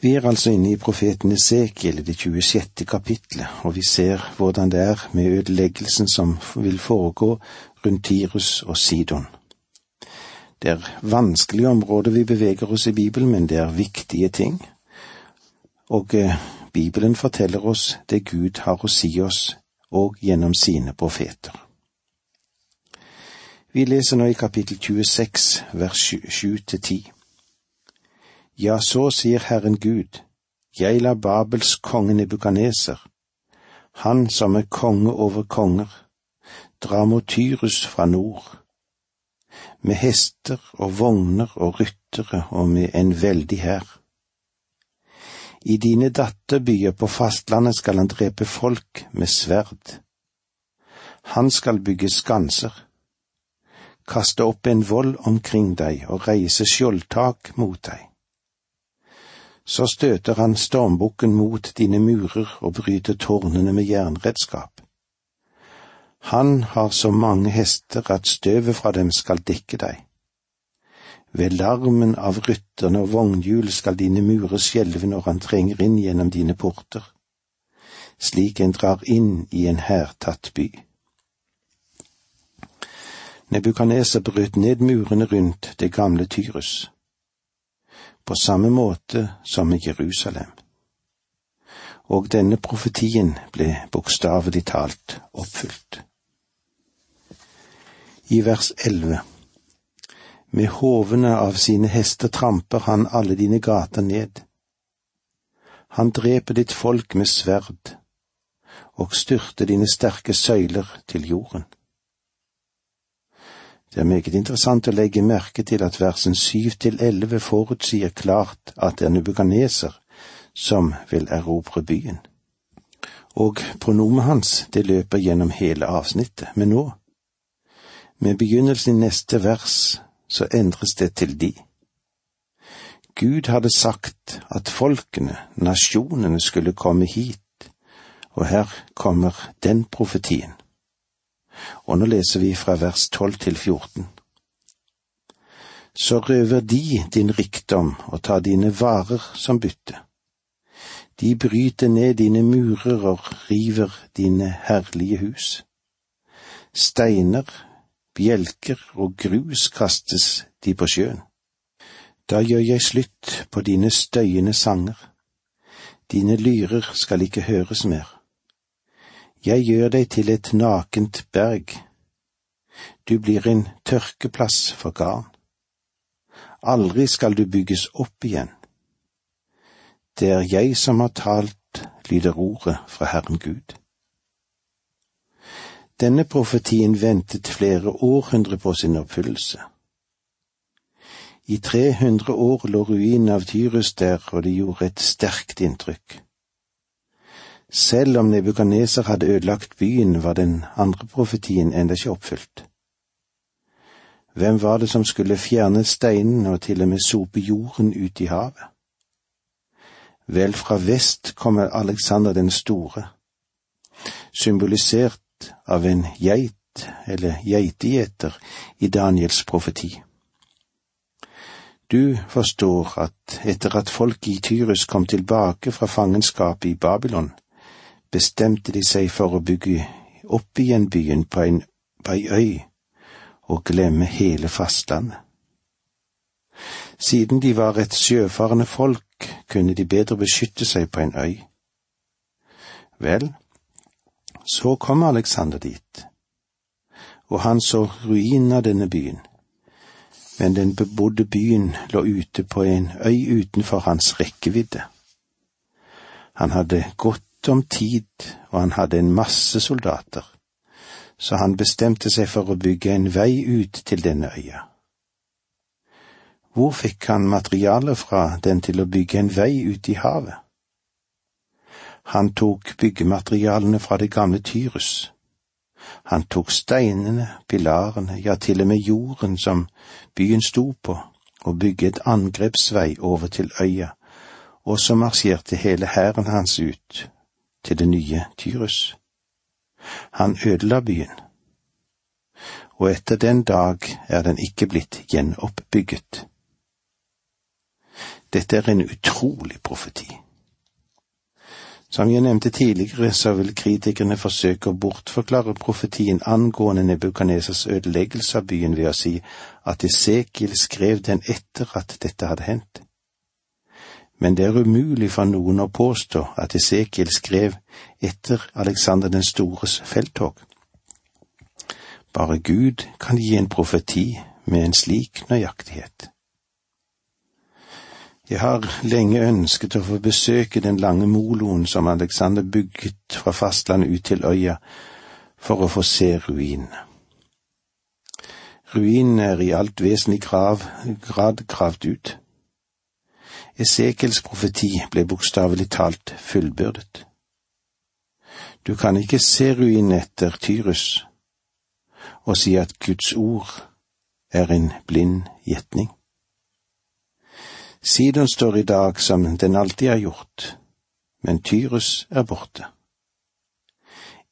Vi er altså inne i profeten Esekiel i det 26. kapitlet, og vi ser hvordan det er med ødeleggelsen som vil foregå rundt Tirus og Sidon. Det er vanskelige områder vi beveger oss i Bibelen, men det er viktige ting. Og eh, Bibelen forteller oss det Gud har å si oss, og gjennom sine profeter. Vi leser nå i kapittel 26, vers 7 til 10. Ja, så sier Herren Gud, jeg lar Babels konge Nebukaneser, han som er konge over konger, dra mot Tyrus fra nord, med hester og vogner og ryttere og med en veldig hær. I dine datterbyer på fastlandet skal han drepe folk med sverd. Han skal bygge skanser, kaste opp en vold omkring deg og reise skjoldtak mot deg. Så støter han stormbukken mot dine murer og bryter tårnene med jernredskap. Han har så mange hester at støvet fra dem skal dekke deg. Ved larmen av rytterne og vognhjul skal dine murer skjelve når han trenger inn gjennom dine porter, slik en drar inn i en hærtatt by. Nebukaneser brøt ned murene rundt det gamle Tyrus, på samme måte som i Jerusalem. Og denne profetien ble bokstavelig talt oppfylt. I vers elleve med hovene av sine hester tramper han alle dine gater ned. Han dreper ditt folk med sverd og styrter dine sterke søyler til jorden. Det er meget interessant å legge merke til at versen syv til elleve forutsier klart at det er Nubukaneser som vil erobre byen. Og pronomet hans, det løper gjennom hele avsnittet, men nå, med begynnelsen i neste vers, så endres det til de. Gud hadde sagt at folkene, nasjonene, skulle komme hit, og her kommer den profetien. Og nå leser vi fra vers 12 til 14. Så røver de din rikdom og tar dine varer som bytte. De bryter ned dine murer og river dine herlige hus. Steiner, bjelker og grus kastes de på sjøen. Da gjør jeg slutt på dine støyende sanger, dine lyrer skal ikke høres mer. Jeg gjør deg til et nakent berg, du blir en tørkeplass for garn. Aldri skal du bygges opp igjen. Det er jeg som har talt, lyder ordet fra Herren Gud. Denne profetien ventet flere århundre på sin oppfyllelse. I 300 år lå ruinen av Tyrus der, og det gjorde et sterkt inntrykk. Selv om Nebukaneser hadde ødelagt byen, var den andre profetien enda ikke oppfylt. Hvem var det som skulle fjerne steinen og til og med sope jorden ut i havet? Vel, fra vest kommer Alexander den store, symbolisert av en geit eller geitegjeter i Daniels profeti. Du forstår at etter at folket i Tyrus kom tilbake fra fangenskapet i Babylon, bestemte de seg for å bygge opp igjen byen på en, på ei øy og glemme hele fastlandet. Siden de var et sjøfarende folk, kunne de bedre beskytte seg på en øy. Vel, så kom Alexander dit, og han så ruinen av denne byen, men den bebodde byen lå ute på en øy utenfor hans rekkevidde. Han hadde godt om tid, og han hadde en masse soldater, så han bestemte seg for å bygge en vei ut til denne øya. Hvor fikk han materiale fra den til å bygge en vei ut i havet? Han tok byggematerialene fra det gamle Tyrus. Han tok steinene, pilarene, ja, til og med jorden som byen sto på, og bygget angrepsvei over til øya, og så marsjerte hele hæren hans ut til det nye Tyrus. Han ødela byen, og etter den dag er den ikke blitt gjenoppbygget. Dette er en utrolig profeti. Som jeg nevnte tidligere, så vil kritikerne forsøke å bortforklare profetien angående Nebukadnesas ødeleggelse av byen ved å si at Esekiel skrev den etter at dette hadde hendt. Men det er umulig for noen å påstå at Esekiel skrev etter Alexander den stores felttog. Bare Gud kan gi en profeti med en slik nøyaktighet. Jeg har lenge ønsket å få besøke den lange moloen som Alexander bygget fra fastlandet ut til øya, for å få se ruinene. Ruinene er i alt vesentlig grad gravd ut. Esekels profeti ble bokstavelig talt fullbyrdet. Du kan ikke se ruinen etter Tyrus og si at Guds ord er en blind gjetning. Sidon står i dag som den alltid har gjort, men Tyrus er borte.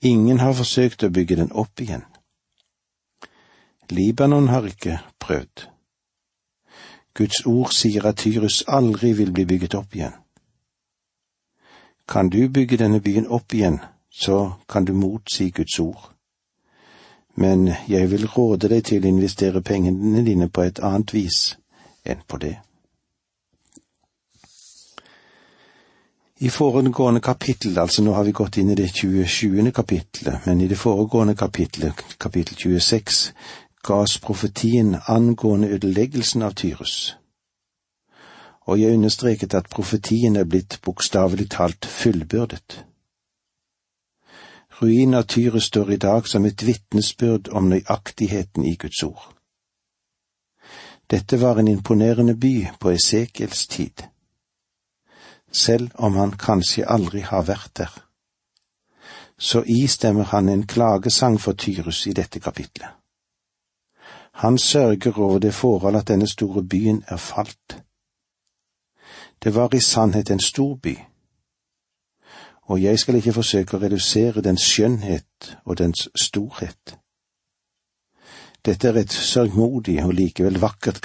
Ingen har forsøkt å bygge den opp igjen. Libanon har ikke prøvd. Guds ord sier at Tyrus aldri vil bli bygget opp igjen. Kan du bygge denne byen opp igjen, så kan du motsi Guds ord. Men jeg vil råde deg til å investere pengene dine på et annet vis enn på det. I foregående kapittel, altså nå har vi gått inn i det 27. kapittelet, men i det foregående kapittelet, kapittel 26, ga oss profetien angående ødeleggelsen av Tyrus. Og jeg understreket at profetien er blitt bokstavelig talt fullbyrdet. Ruinen av Tyrus står i dag som et vitnesbyrd om nøyaktigheten i Guds ord. Dette var en imponerende by på Esekiels tid selv om han kanskje aldri har vært der. Så istemmer han en klagesang for Tyrus i dette kapitlet. Han sørger over det forhold at denne store byen er falt. Det var i sannhet en stor by, og jeg skal ikke forsøke å redusere dens skjønnhet og dens storhet. Dette er et sørgmodig og likevel vakkert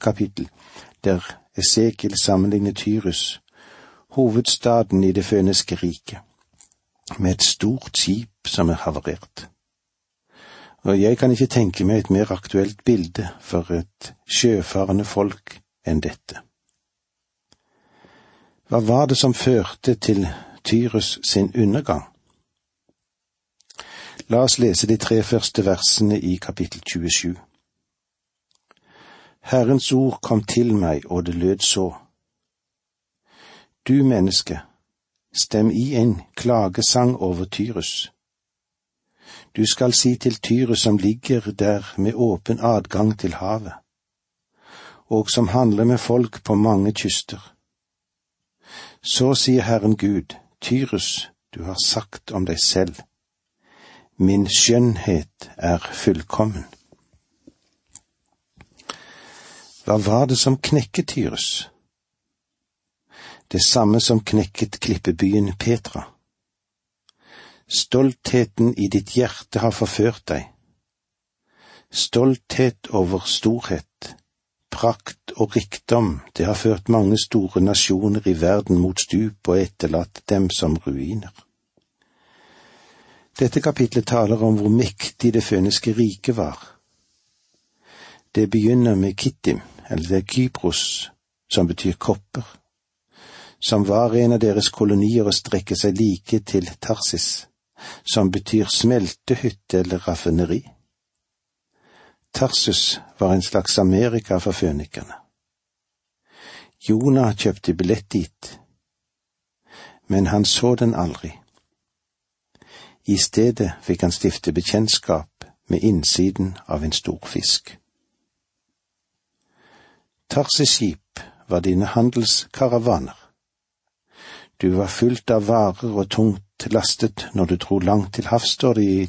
kapittel, der Esekiel sammenligner Tyrus hovedstaden i det føniske riket, med et stort skip som er havarert. Og jeg kan ikke tenke meg et mer aktuelt bilde for et sjøfarende folk enn dette. Hva var det som førte til Tyrus sin undergang? La oss lese de tre første versene i kapittel 27. Herrens ord kom til meg, og det lød så. Du menneske, stem i en klagesang over Tyrus. Du skal si til Tyrus som ligger der med åpen adgang til havet, og som handler med folk på mange kyster. Så sier Herren Gud, Tyrus, du har sagt om deg selv, min skjønnhet er fullkommen. Hva var det som knekket Tyrus? det samme som knekket klippebyen Petra. Stoltheten i ditt hjerte har forført deg. Stolthet over storhet, prakt og rikdom, det har ført mange store nasjoner i verden mot stup og etterlatt dem som ruiner. Dette kapitlet taler om hvor mektig det føniske riket var. Det begynner med Kittim, eller det er Kypros, som betyr kopper som var en av deres kolonier og strekker seg like til Tarsis, som betyr smeltehytte eller raffineri. Tarsus var en slags Amerika for fønikerne. Jonah kjøpte billett dit, men han så den aldri. I stedet fikk han stifte bekjentskap med innsiden av en stor fisk. Tarsis skip var dine handelskaravaner. Du var fylt av varer og tungt lastet når du dro langt til havs, står det i,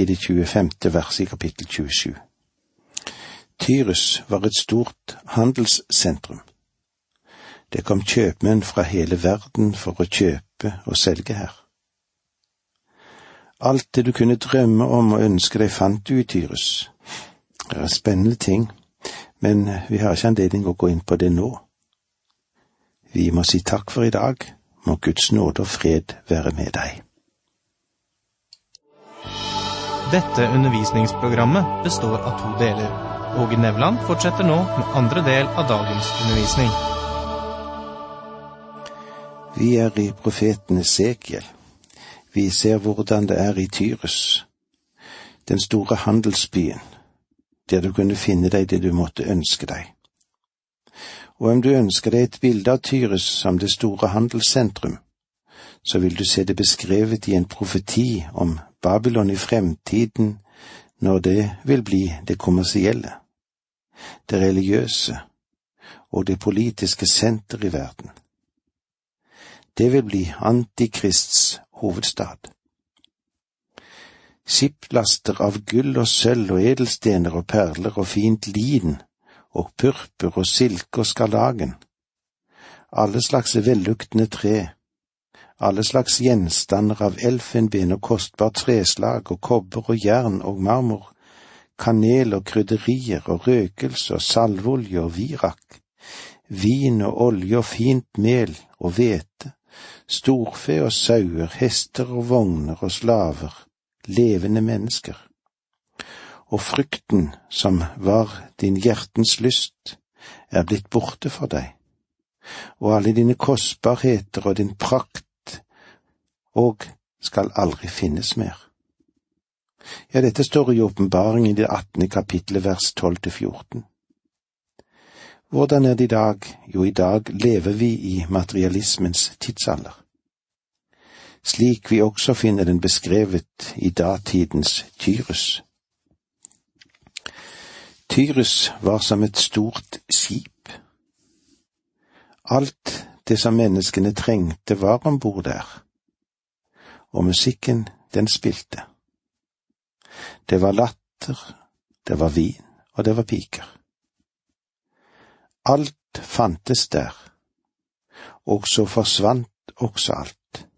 i det 25. verset i kapittel 27. Tyrus var et stort handelssentrum. Det kom kjøpmenn fra hele verden for å kjøpe og selge her. Alt det du kunne drømme om og ønske deg, fant du i Tyrus. Det er spennende ting, men vi har ikke anledning å gå inn på det nå. Vi må si takk for i dag, må Guds nåde og fred være med deg. Dette undervisningsprogrammet består av to deler. Åge Nevland fortsetter nå med andre del av dagens undervisning. Vi er i profeten Esekiel. Vi ser hvordan det er i Tyrus, den store handelsbyen, der du kunne finne deg det du måtte ønske deg. Og om du ønsker deg et bilde av Tyrus som det store handelssentrum, så vil du se det beskrevet i en profeti om Babylon i fremtiden når det vil bli det kommersielle, det religiøse og det politiske senter i verden. Det vil bli Antikrists hovedstad. Skipslaster av gull og sølv og edelstener og perler og fint lin og purpur og silke og skarlagen, alle slags velluktende tre, alle slags gjenstander av elfenben og kostbart treslag og kobber og jern og marmor, kanel og krydderier og røkelse og salveolje og virak, vin og olje og fint mel og hvete, storfe og sauer, hester og vogner og slaver, levende mennesker. Og frykten som var din hjertens lyst, er blitt borte for deg, og alle dine kostbarheter og din prakt og skal aldri finnes mer. Ja, dette står i åpenbaringen i det attende kapittelet vers tolv til fjorten. Hvordan er det i dag? Jo, i dag lever vi i materialismens tidsalder. Slik vi også finner den beskrevet i datidens Tyrus. Tyrus var som et stort skip. Alt det som menneskene trengte var om bord der og musikken, den spilte. Det var latter, det var vin, og det var piker. Alt fantes der, og så forsvant også alt.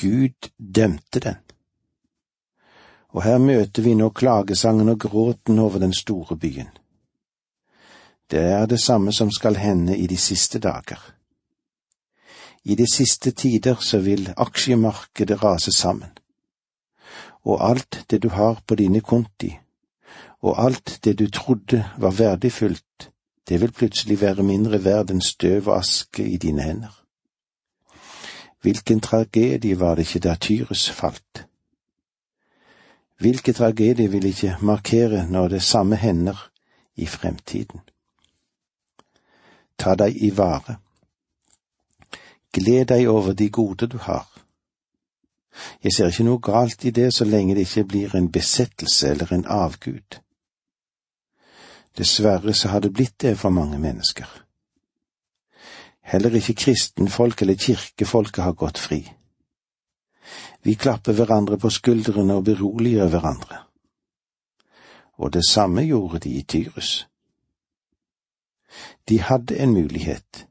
Gud dømte den. Og her møter vi nå klagesangen og gråten over den store byen. Det er det samme som skal hende i de siste dager. I de siste tider så vil aksjemarkedet rase sammen. Og alt det du har på dine konti, og alt det du trodde var verdifullt, det vil plutselig være mindre verd enn støv og aske i dine hender. Hvilken tragedie var det ikke da Tyrus falt? Hvilken tragedier vil ikke markere når det samme hender i fremtiden? Ta deg i vare. Gled deg over de gode du har. Jeg ser ikke noe galt i det så lenge det ikke blir en besettelse eller en avgud. Dessverre så har det blitt det for mange mennesker. Heller ikke kristenfolk eller kirkefolket har gått fri. Vi klapper hverandre på skuldrene og beroliger hverandre. Og det samme gjorde de i Tyrus. De hadde en mulighet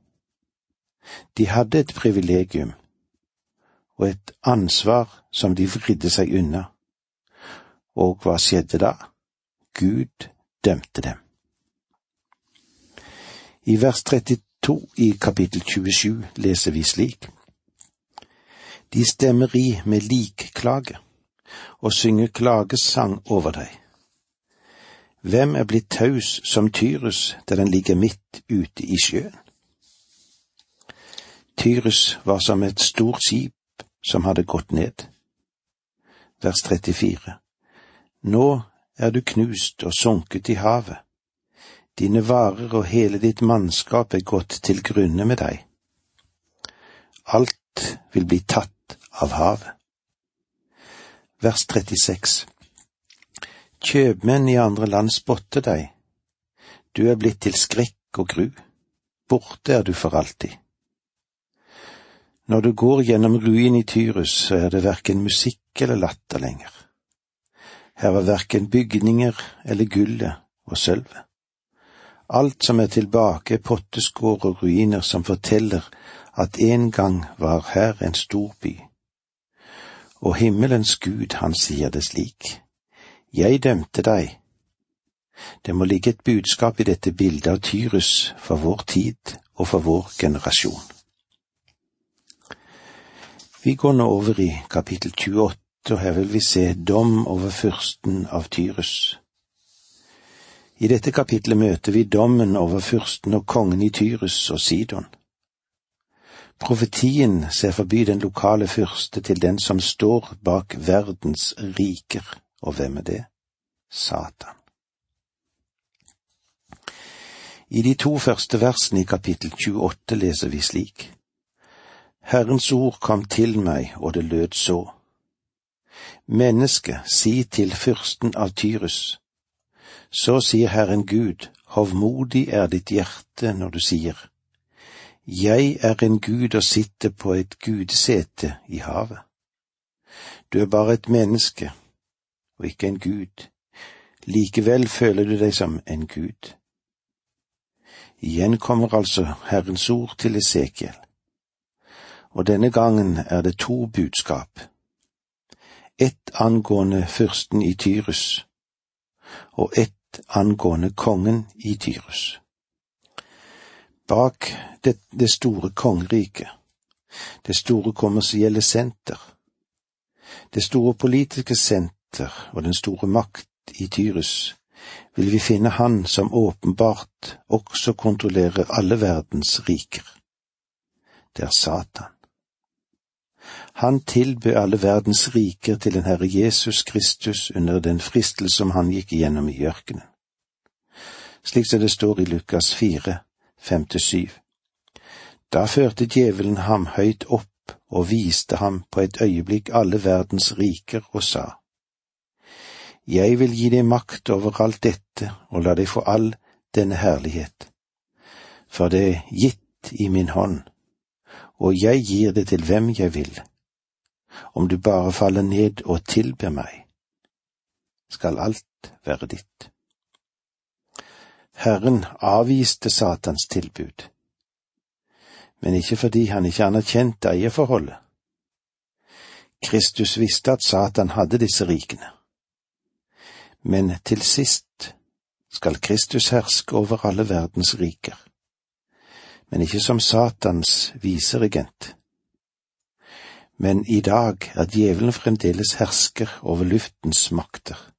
de hadde et privilegium og et ansvar som de vridde seg unna. Og hva skjedde da? Gud dømte dem. I vers 32 i kapittel 27 leser vi slik. De stemmer i med likklage og synger klagesang over deg. Hvem er blitt taus som Tyrus der den ligger midt ute i sjøen? Tyrus var som et stort skip som hadde gått ned. Vers 34 Nå er du knust og sunket i havet. Dine varer og hele ditt mannskap er gått til grunne med deg. Alt vil bli tatt av havet. Vers 36 Kjøpmenn i andre land spotter deg. Du er blitt til skrekk og gru. Borte er du for alltid. Når du går gjennom ruin i Tyrus, så er det verken musikk eller latter lenger. Her var verken bygninger eller gullet og sølvet. Alt som er tilbake, er potteskår og ruiner som forteller at en gang var her en stor by. Og himmelens Gud, han sier det slik, Jeg dømte deg. Det må ligge et budskap i dette bildet av Tyrus for vår tid og for vår generasjon. Vi går nå over i kapittel 28, og her vil vi se dom over fyrsten av Tyrus. I dette kapitlet møter vi dommen over fyrsten og kongen i Tyrus og Sidon. Profetien ser forbi den lokale fyrste til den som står bak verdens riker, og hvem er det? Satan. I de to første versene i kapittel 28 leser vi slik. Herrens ord kom til meg, og det lød så. Menneske, si til fyrsten av Tyrus. Så sier Herren Gud, hovmodig er ditt hjerte når du sier, Jeg er en gud og sitter på et gudesete i havet. Du er bare et menneske og ikke en gud, likevel føler du deg som en gud. Igjen kommer altså Herrens ord til Esekiel og denne gangen er det to budskap. Ett angående fyrsten i Tyrus, og ett angående kongen i Tyrus. Bak det, det store kongeriket, det store kommersielle senter, det store politiske senter og den store makt i Tyrus, vil vi finne Han som åpenbart også kontrollerer alle verdens riker. Det er Satan. Han tilbød alle verdens riker til den Herre Jesus Kristus under den fristelse som han gikk igjennom i ørkenen. Slik som det står i Lukas 4, 5–7. Da førte djevelen ham høyt opp og viste ham på et øyeblikk alle verdens riker og sa, Jeg vil gi deg makt over alt dette og la deg få all denne herlighet, for det er gitt i min hånd, og jeg gir det til hvem jeg vil om du bare faller ned og tilber meg, skal alt være ditt. Herren avviste Satans tilbud, men ikke fordi han ikke anerkjente eierforholdet. Kristus visste at Satan hadde disse rikene. Men til sist skal Kristus herske over alle verdens riker, men ikke som Satans viseregent men i dag er djevelen fremdeles hersker over luftens makter.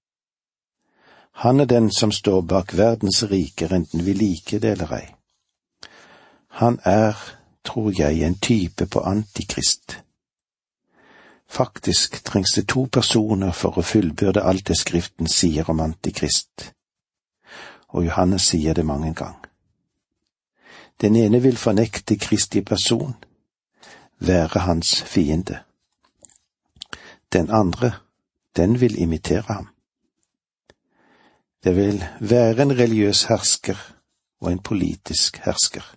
Han er den som står bak verdens riker, enten vi liker det eller ei. Han er, tror jeg, en type på antikrist. Faktisk trengs det to personer for å fullbyrde alt det Skriften sier om antikrist, og Johannes sier det mange gang. Den ene vil fornekte Kristi person, være hans fiende. Den andre, den vil imitere ham. Det vil være en religiøs hersker og en politisk hersker.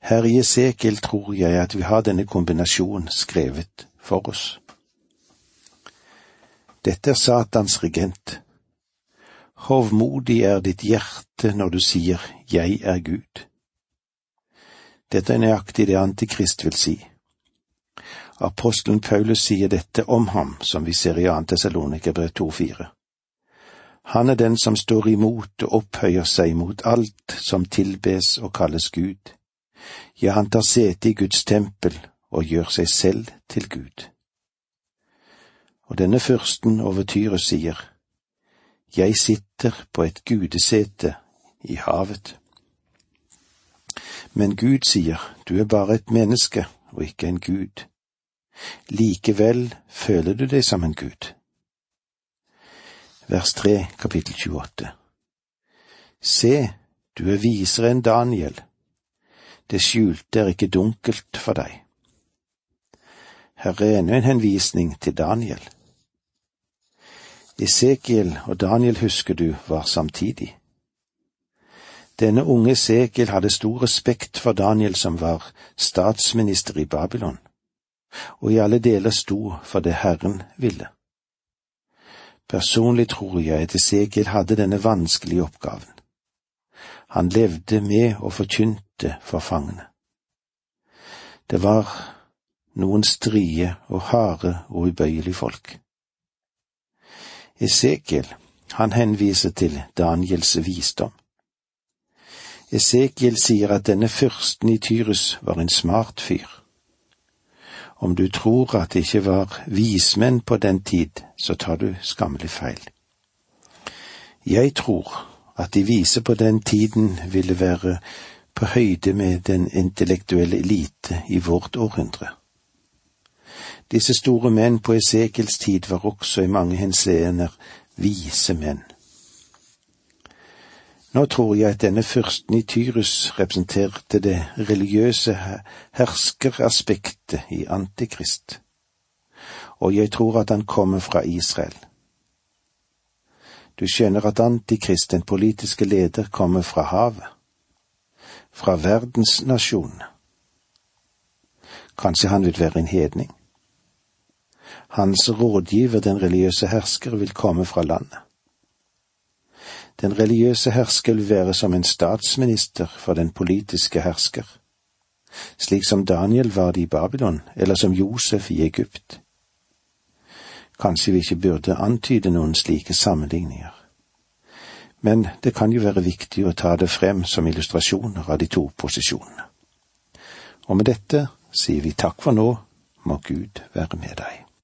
Her i Esekiel tror jeg at vi har denne kombinasjonen skrevet for oss. Dette er Satans regent. Hovmodig er ditt hjerte når du sier Jeg er Gud. Dette er nøyaktig det Antikrist vil si. Apostelen Paulus sier dette om ham, som vi ser i 2. Tessalonikerbrev 2,4. Han er den som står imot og opphøyer seg mot alt som tilbes og kalles Gud. Ja, han tar sete i Guds tempel og gjør seg selv til Gud. Og denne fyrsten over Tyre sier, Jeg sitter på et gudesete i havet. Men Gud sier, du er bare et menneske og ikke en gud. Likevel føler du deg som en gud. Vers 3, kapittel 28. Se, du er visere enn Daniel. Det skjulte er ikke dunkelt for deg. Her er ennå en henvisning til Daniel. Esekiel og Daniel husker du var samtidig. Denne unge Esekiel hadde stor respekt for Daniel som var statsminister i Babylon, og i alle deler sto for det Herren ville. Personlig tror jeg at Esekiel hadde denne vanskelige oppgaven. Han levde med og forkynte for fangene. Det var noen strie og harde og ubøyelige folk. Esekiel, han henviser til Daniels visdom. Esekiel sier at denne fyrsten i Tyrus var en smart fyr. Om du tror at det ikke var vismenn på den tid, så tar du skammelig feil. Jeg tror at de vise på den tiden ville være på høyde med den intellektuelle elite i vårt århundre. Disse store menn på Esekels tid var også i mange henseender vise menn. Nå tror jeg at denne fyrsten i Tyrus representerte det religiøse herskeraspektet i Antikrist, og jeg tror at han kommer fra Israel. Du skjønner at Antikrist, den politiske leder, kommer fra havet, fra verdensnasjonen. Kanskje han vil være en hedning? Hans rådgiver, den religiøse hersker, vil komme fra landet. Den religiøse hersker vil være som en statsminister for den politiske hersker, slik som Daniel var det i Babylon, eller som Josef i Egypt. Kanskje vi ikke burde antyde noen slike sammenligninger. Men det kan jo være viktig å ta det frem som illustrasjoner av de to posisjonene. Og med dette sier vi takk for nå, må Gud være med deg.